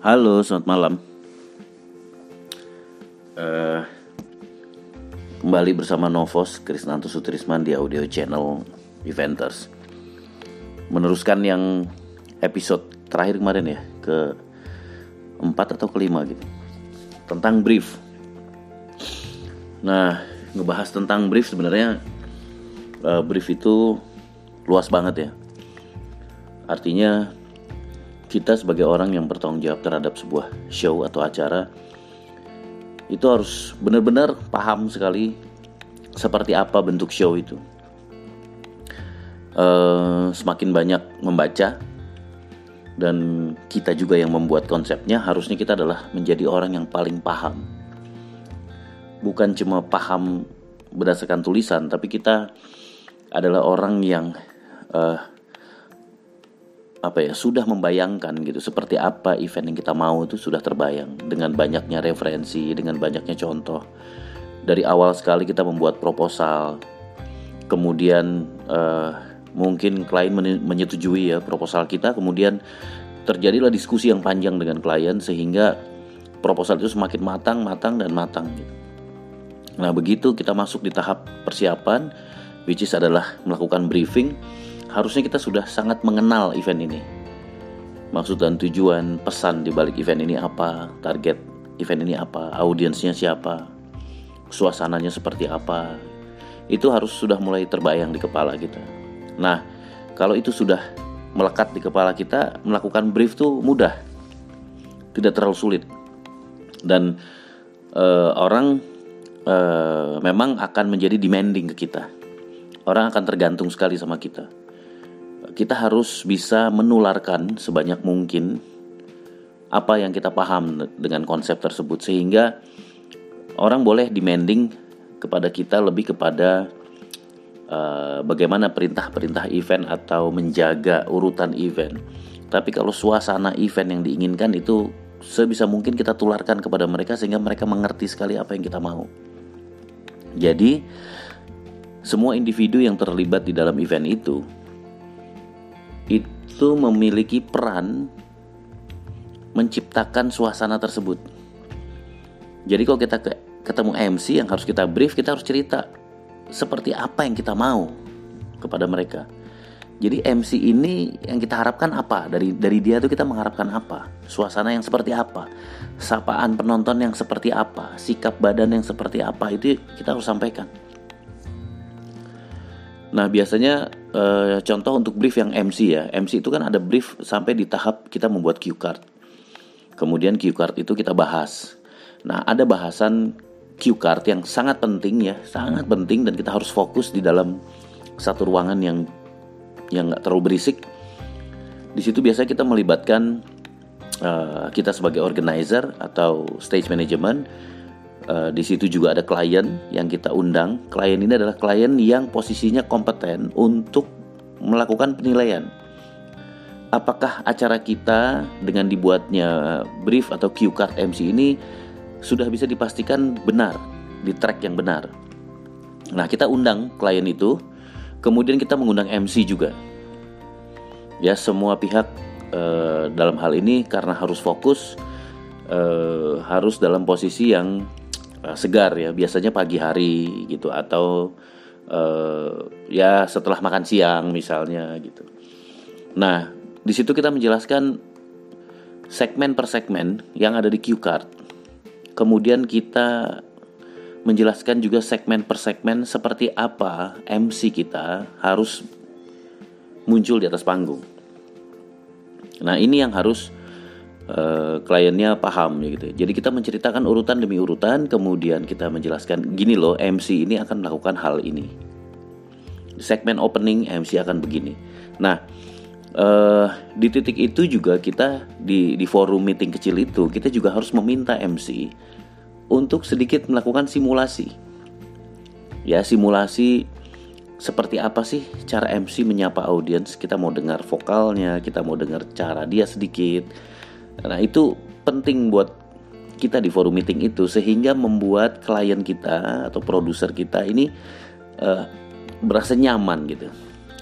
Halo, selamat malam. Uh, kembali bersama Novos Krisnanto Sutrisman di audio channel Eventers. Meneruskan yang episode terakhir kemarin ya, ke empat atau kelima gitu, tentang brief. Nah, ngebahas tentang brief sebenarnya uh, brief itu luas banget ya. Artinya kita sebagai orang yang bertanggung jawab terhadap sebuah show atau acara itu harus benar-benar paham sekali seperti apa bentuk show itu. Uh, semakin banyak membaca dan kita juga yang membuat konsepnya harusnya kita adalah menjadi orang yang paling paham. Bukan cuma paham berdasarkan tulisan, tapi kita adalah orang yang uh, apa ya sudah membayangkan gitu seperti apa event yang kita mau itu sudah terbayang. Dengan banyaknya referensi dengan banyaknya contoh. Dari awal sekali kita membuat proposal. Kemudian uh, mungkin klien menyetujui ya proposal kita. Kemudian terjadilah diskusi yang panjang dengan klien sehingga proposal itu semakin matang matang dan matang gitu. nah begitu kita masuk di tahap persiapan which is adalah melakukan briefing harusnya kita sudah sangat mengenal event ini. Maksud dan tujuan, pesan di balik event ini apa, target event ini apa, audiensnya siapa, suasananya seperti apa. Itu harus sudah mulai terbayang di kepala kita. Nah, kalau itu sudah melekat di kepala kita, melakukan brief tuh mudah. Tidak terlalu sulit. Dan uh, orang uh, memang akan menjadi demanding ke kita. Orang akan tergantung sekali sama kita kita harus bisa menularkan sebanyak mungkin apa yang kita paham dengan konsep tersebut sehingga orang boleh demanding kepada kita lebih kepada uh, bagaimana perintah-perintah event atau menjaga urutan event. Tapi kalau suasana event yang diinginkan itu sebisa mungkin kita tularkan kepada mereka sehingga mereka mengerti sekali apa yang kita mau. Jadi semua individu yang terlibat di dalam event itu itu memiliki peran menciptakan suasana tersebut. Jadi kalau kita ketemu MC yang harus kita brief, kita harus cerita seperti apa yang kita mau kepada mereka. Jadi MC ini yang kita harapkan apa? Dari dari dia tuh kita mengharapkan apa? Suasana yang seperti apa? Sapaan penonton yang seperti apa? Sikap badan yang seperti apa? Itu kita harus sampaikan. Nah, biasanya uh, contoh untuk brief yang MC ya. MC itu kan ada brief sampai di tahap kita membuat cue card. Kemudian cue card itu kita bahas. Nah, ada bahasan cue card yang sangat penting ya, sangat penting dan kita harus fokus di dalam satu ruangan yang yang nggak terlalu berisik. Di situ biasanya kita melibatkan uh, kita sebagai organizer atau stage management Uh, di situ juga ada klien yang kita undang. Klien ini adalah klien yang posisinya kompeten untuk melakukan penilaian. Apakah acara kita dengan dibuatnya brief atau cue card MC ini sudah bisa dipastikan benar di track yang benar. Nah, kita undang klien itu, kemudian kita mengundang MC juga. Ya, semua pihak uh, dalam hal ini karena harus fokus uh, harus dalam posisi yang uh, segar ya biasanya pagi hari gitu atau uh, ya setelah makan siang misalnya gitu. Nah di situ kita menjelaskan segmen per segmen yang ada di cue card. Kemudian kita menjelaskan juga segmen per segmen seperti apa MC kita harus muncul di atas panggung. Nah ini yang harus uh, kliennya paham gitu. Jadi kita menceritakan urutan demi urutan, kemudian kita menjelaskan gini loh MC ini akan melakukan hal ini. Segmen opening MC akan begini. Nah uh, di titik itu juga kita di di forum meeting kecil itu kita juga harus meminta MC untuk sedikit melakukan simulasi. Ya simulasi seperti apa sih cara MC menyapa audiens? Kita mau dengar vokalnya, kita mau dengar cara dia sedikit Nah itu penting buat kita di forum meeting itu sehingga membuat klien kita atau produser kita ini uh, merasa nyaman gitu,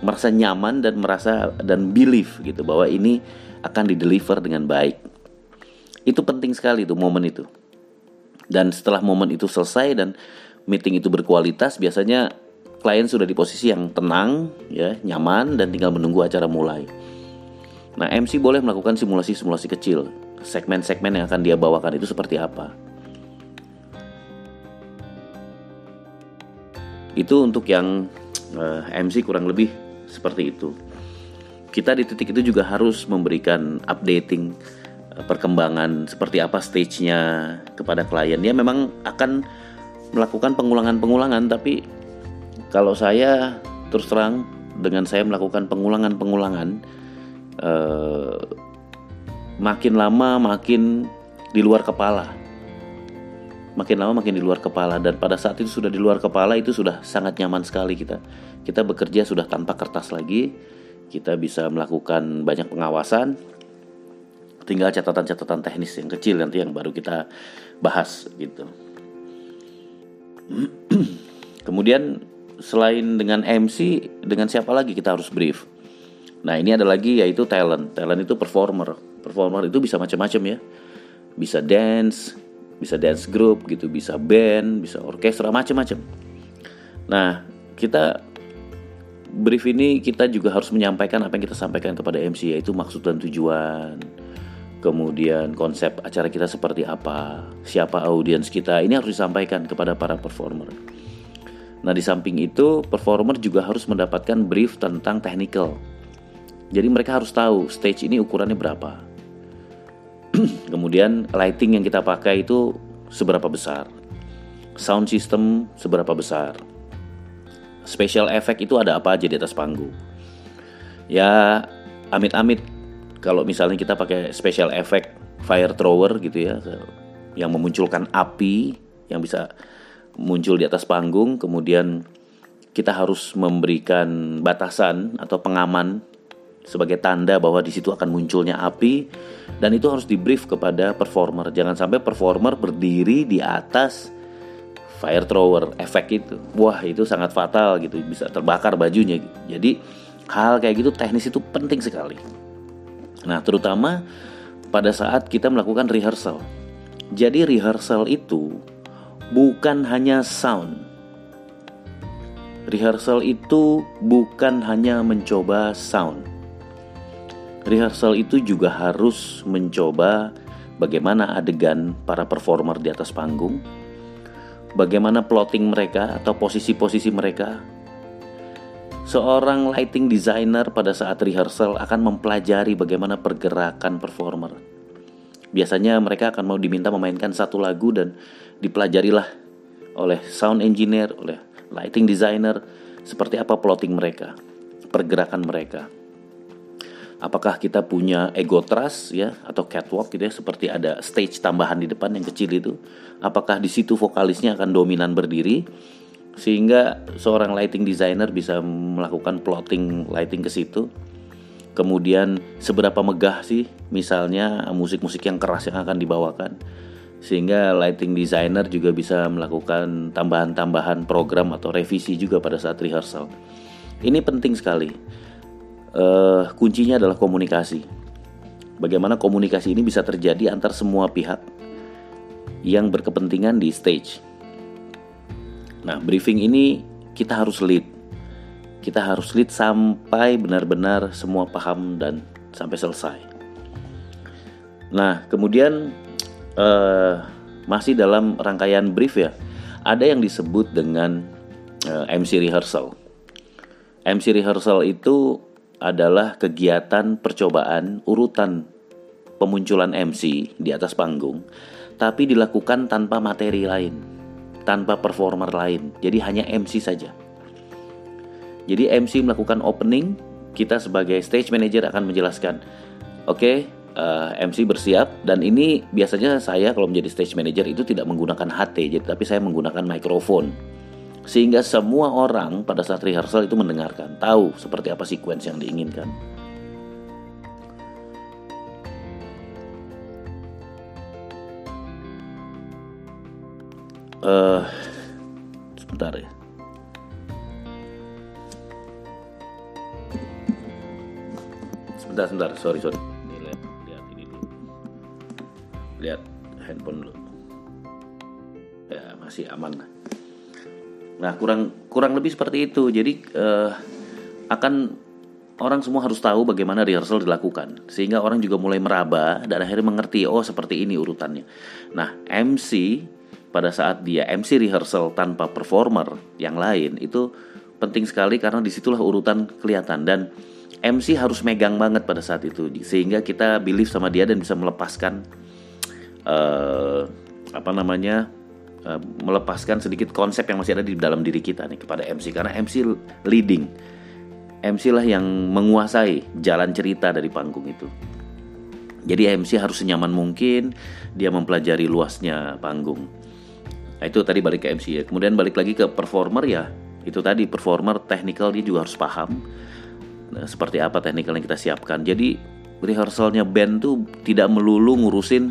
merasa nyaman dan merasa dan believe gitu bahwa ini akan di deliver dengan baik. Itu penting sekali tuh momen itu. Dan setelah momen itu selesai dan meeting itu berkualitas, biasanya klien sudah di posisi yang tenang, ya, nyaman dan tinggal menunggu acara mulai. Nah, MC boleh melakukan simulasi-simulasi kecil. Segmen-segmen yang akan dia bawakan itu seperti apa. Itu untuk yang uh, eh, MC kurang lebih seperti itu. Kita di titik itu juga harus memberikan updating uh, perkembangan seperti apa stage-nya kepada klien. Dia memang akan melakukan pengulangan-pengulangan tapi kalau saya terus terang dengan saya melakukan pengulangan-pengulangan uh, makin lama makin di luar kepala. Makin lama makin di luar kepala. Dan pada saat itu sudah di luar kepala itu sudah sangat nyaman sekali kita. Kita bekerja sudah tanpa kertas lagi. Kita bisa melakukan banyak pengawasan. Tinggal catatan-catatan teknis yang kecil nanti yang baru kita bahas gitu. Kemudian selain dengan MC dengan siapa lagi kita harus brief nah ini ada lagi yaitu talent talent itu performer performer itu bisa macam-macam ya bisa dance bisa dance group gitu, bisa band, bisa orkestra macam-macam. Nah, kita brief ini kita juga harus menyampaikan apa yang kita sampaikan kepada MC yaitu maksud dan tujuan. Kemudian konsep acara kita seperti apa, siapa audiens kita, ini harus disampaikan kepada para performer. Nah, di samping itu, performer juga harus mendapatkan brief tentang technical. Jadi mereka harus tahu stage ini ukurannya berapa Kemudian lighting yang kita pakai itu seberapa besar. Sound system seberapa besar. Special effect itu ada apa aja di atas panggung. Ya amit-amit kalau misalnya kita pakai special effect fire thrower gitu ya yang memunculkan api yang bisa muncul di atas panggung kemudian kita harus memberikan batasan atau pengaman sebagai tanda bahwa di situ akan munculnya api dan itu harus di brief kepada performer. Jangan sampai performer berdiri di atas fire thrower efek itu. Wah, itu sangat fatal gitu, bisa terbakar bajunya. Jadi hal kayak gitu teknis itu penting sekali. Nah, terutama pada saat kita melakukan rehearsal. Jadi rehearsal itu bukan hanya sound. Rehearsal itu bukan hanya mencoba sound Rehearsal itu juga harus mencoba bagaimana adegan para performer di atas panggung, bagaimana plotting mereka atau posisi-posisi mereka. Seorang lighting designer pada saat rehearsal akan mempelajari bagaimana pergerakan performer. Biasanya mereka akan mau diminta memainkan satu lagu dan dipelajarilah oleh sound engineer, oleh lighting designer seperti apa plotting mereka, pergerakan mereka apakah kita punya ego trust ya atau catwalk gitu ya seperti ada stage tambahan di depan yang kecil itu? Apakah di situ vokalisnya akan dominan berdiri sehingga seorang lighting designer bisa melakukan plotting lighting ke situ? Kemudian seberapa megah sih misalnya musik-musik yang keras yang akan dibawakan? Sehingga lighting designer juga bisa melakukan tambahan-tambahan program atau revisi juga pada saat rehearsal. Ini penting sekali uh, kuncinya adalah komunikasi. Bagaimana komunikasi ini bisa terjadi antar semua pihak yang berkepentingan di stage. Nah, briefing ini kita harus lead. Kita harus lead sampai benar-benar semua paham dan sampai selesai. Nah, kemudian uh, masih dalam rangkaian brief ya, ada yang disebut dengan uh, eh, MC rehearsal. MC rehearsal itu adalah kegiatan percobaan urutan pemunculan MC di atas panggung, tapi dilakukan tanpa materi lain, tanpa performer lain. Jadi hanya MC saja. Jadi MC melakukan opening, kita sebagai stage manager akan menjelaskan, oke, okay, uh, eh, MC bersiap dan ini biasanya saya kalau menjadi stage manager itu tidak menggunakan HT, tapi saya menggunakan mikrofon sehingga semua orang pada saat rehearsal itu mendengarkan, tahu seperti apa sequence yang diinginkan. Uh, sebentar ya. Sebentar, sebentar, sorry, sorry. lihat handphone dulu ya masih aman nah kurang kurang lebih seperti itu. Jadi uh, akan orang semua harus tahu bagaimana rehearsal dilakukan. Sehingga orang juga mulai meraba dan akhirnya mengerti oh seperti ini urutannya. Nah MC pada saat dia MC rehearsal tanpa performer yang lain itu penting sekali karena di situlah urutan kelihatan. Dan MC harus megang banget pada saat itu. Sehingga kita believe sama dia dan bisa melepaskan uh, apa namanya uh, melepaskan sedikit konsep yang masih ada di dalam diri kita nih kepada MC karena MC leading. MC lah yang menguasai jalan cerita dari panggung itu. Jadi MC harus senyaman mungkin dia mempelajari luasnya panggung. Nah, itu tadi balik ke MC ya. Kemudian balik lagi ke performer ya. Itu tadi performer technical dia juga harus paham nah, seperti apa teknikal yang kita siapkan. Jadi rehearsalnya band tuh tidak melulu ngurusin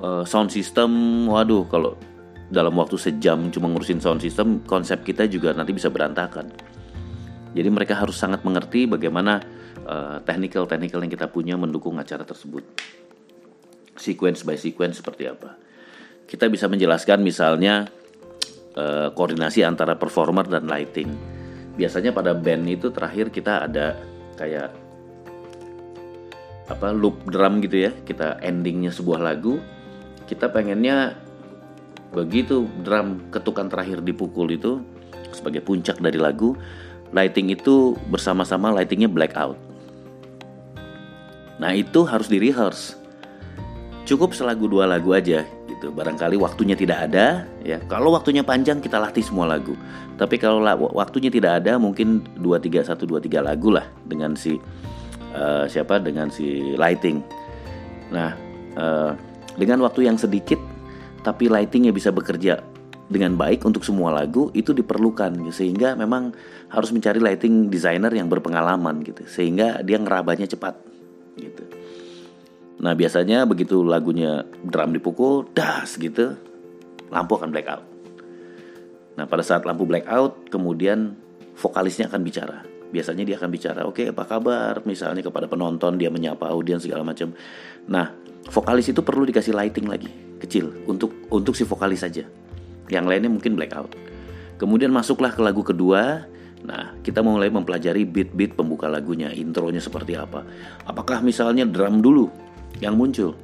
uh, sound system. Waduh kalau dalam waktu sejam cuma ngurusin sound system konsep kita juga nanti bisa berantakan. Jadi mereka harus sangat mengerti bagaimana uh, technical-technical yang kita punya mendukung acara tersebut. Sequence by sequence seperti apa. Kita bisa menjelaskan misalnya uh, koordinasi antara performer dan lighting. Biasanya pada band itu terakhir kita ada kayak apa loop drum gitu ya. Kita endingnya sebuah lagu. Kita pengennya begitu drum ketukan terakhir dipukul itu sebagai puncak dari lagu lighting itu bersama-sama lightingnya blackout. Nah itu harus di rehearse cukup selagu dua lagu aja gitu. Barangkali waktunya tidak ada ya. Kalau waktunya panjang kita latih semua lagu. Tapi kalau waktunya tidak ada mungkin dua tiga satu dua tiga lagu lah dengan si uh, siapa? Dengan si lighting. Nah uh, dengan waktu yang sedikit tapi lightingnya bisa bekerja dengan baik untuk semua lagu itu diperlukan sehingga memang harus mencari lighting designer yang berpengalaman gitu sehingga dia ngerabanya cepat gitu. Nah biasanya begitu lagunya drum dipukul das gitu lampu akan blackout. Nah pada saat lampu blackout kemudian vokalisnya akan bicara. Biasanya dia akan bicara, oke okay, apa kabar? Misalnya kepada penonton dia menyapa audiens segala macam. Nah vokalis itu perlu dikasih lighting lagi kecil untuk untuk si vokalis saja yang lainnya mungkin blackout. Kemudian masuklah ke lagu kedua. Nah kita mulai mempelajari beat-beat pembuka lagunya intronya seperti apa. Apakah misalnya drum dulu yang muncul?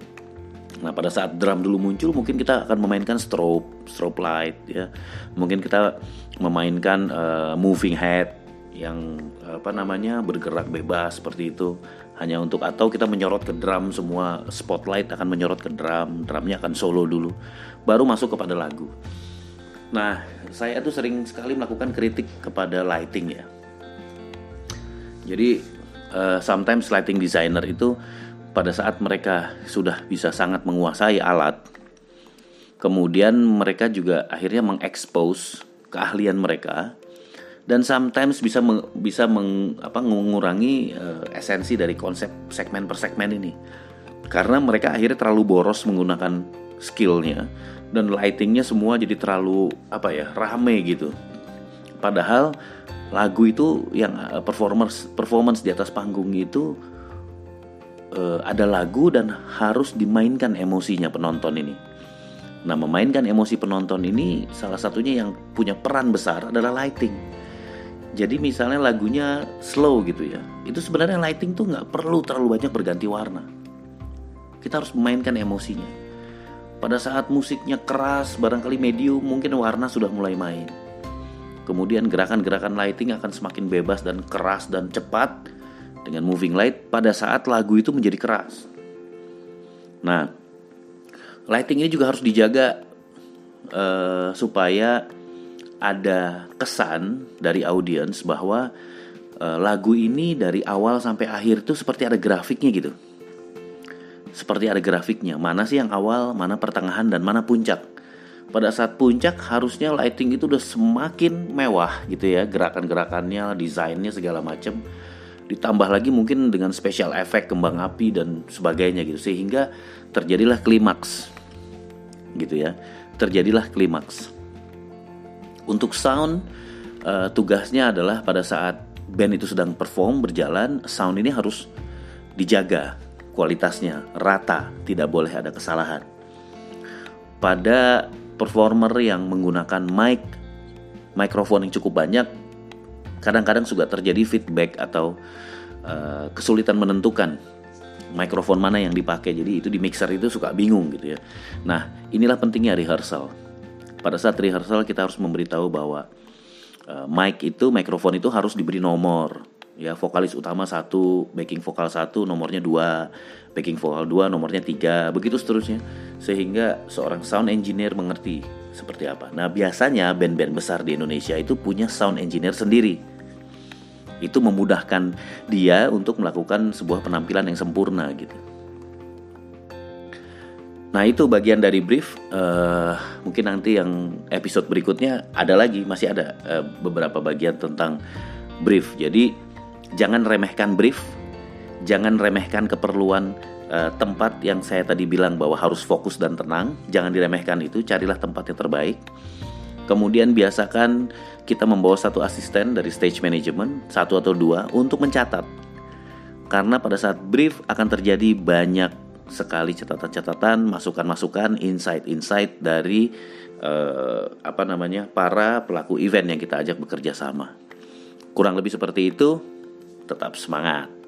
Nah, pada saat drum dulu muncul, mungkin kita akan memainkan strobe, strobe light, ya. Mungkin kita memainkan uh, moving head yang apa namanya bergerak bebas seperti itu. Hanya untuk atau kita menyorot ke drum semua spotlight akan menyorot ke drum drumnya akan solo dulu baru masuk kepada lagu. Nah saya tuh sering sekali melakukan kritik kepada lighting ya. Jadi uh, sometimes lighting designer itu pada saat mereka sudah bisa sangat menguasai alat kemudian mereka juga akhirnya mengekspos keahlian mereka dan sometimes bisa meng, bisa meng, apa, mengurangi uh, esensi dari konsep segmen per segmen ini. Karena mereka akhirnya terlalu boros menggunakan skillnya dan lightingnya semua jadi terlalu apa ya rame gitu. Padahal lagu itu yang uh, performance performance di atas panggung itu uh, ada lagu dan harus dimainkan emosinya penonton ini. Nah memainkan emosi penonton ini salah satunya yang punya peran besar adalah lighting jadi misalnya lagunya slow gitu ya, itu sebenarnya lighting tuh nggak perlu terlalu banyak berganti warna. Kita harus memainkan emosinya. Pada saat musiknya keras, barangkali medium, mungkin warna sudah mulai main. Kemudian gerakan-gerakan lighting akan semakin bebas dan keras dan cepat dengan moving light pada saat lagu itu menjadi keras. Nah, lighting ini juga harus dijaga uh, supaya ada kesan dari audiens bahwa e, lagu ini dari awal sampai akhir itu seperti ada grafiknya gitu. Seperti ada grafiknya, mana sih yang awal, mana pertengahan dan mana puncak. Pada saat puncak harusnya lighting itu udah semakin mewah gitu ya, gerakan-gerakannya, desainnya segala macam. Ditambah lagi mungkin dengan special effect kembang api dan sebagainya gitu sehingga terjadilah klimaks. Gitu ya. Terjadilah klimaks untuk sound uh, tugasnya adalah pada saat band itu sedang perform berjalan, sound ini harus dijaga kualitasnya rata, tidak boleh ada kesalahan. Pada performer yang menggunakan mic mikrofon yang cukup banyak, kadang-kadang juga terjadi feedback atau uh, kesulitan menentukan mikrofon mana yang dipakai. Jadi itu di mixer itu suka bingung gitu ya. Nah, inilah pentingnya rehearsal. Pada saat rehearsal kita harus memberitahu bahwa uh, mic itu mikrofon itu harus diberi nomor. Ya, vokalis utama satu, backing vokal satu, nomornya dua, backing vokal dua, nomornya tiga, begitu seterusnya, sehingga seorang sound engineer mengerti seperti apa. Nah, biasanya band-band besar di Indonesia itu punya sound engineer sendiri itu memudahkan dia untuk melakukan sebuah penampilan yang sempurna gitu. Nah itu bagian dari brief. Uh, mungkin nanti yang episode berikutnya ada lagi, masih ada uh, beberapa bagian tentang brief. Jadi jangan remehkan brief, jangan remehkan keperluan uh, tempat yang saya tadi bilang bahwa harus fokus dan tenang. Jangan diremehkan itu, carilah tempat yang terbaik. Kemudian biasakan kita membawa satu asisten dari stage management, satu atau dua, untuk mencatat. Karena pada saat brief akan terjadi banyak sekali catatan-catatan, masukan-masukan, insight-insight dari uh, apa namanya para pelaku event yang kita ajak bekerja sama. Kurang lebih seperti itu. Tetap semangat.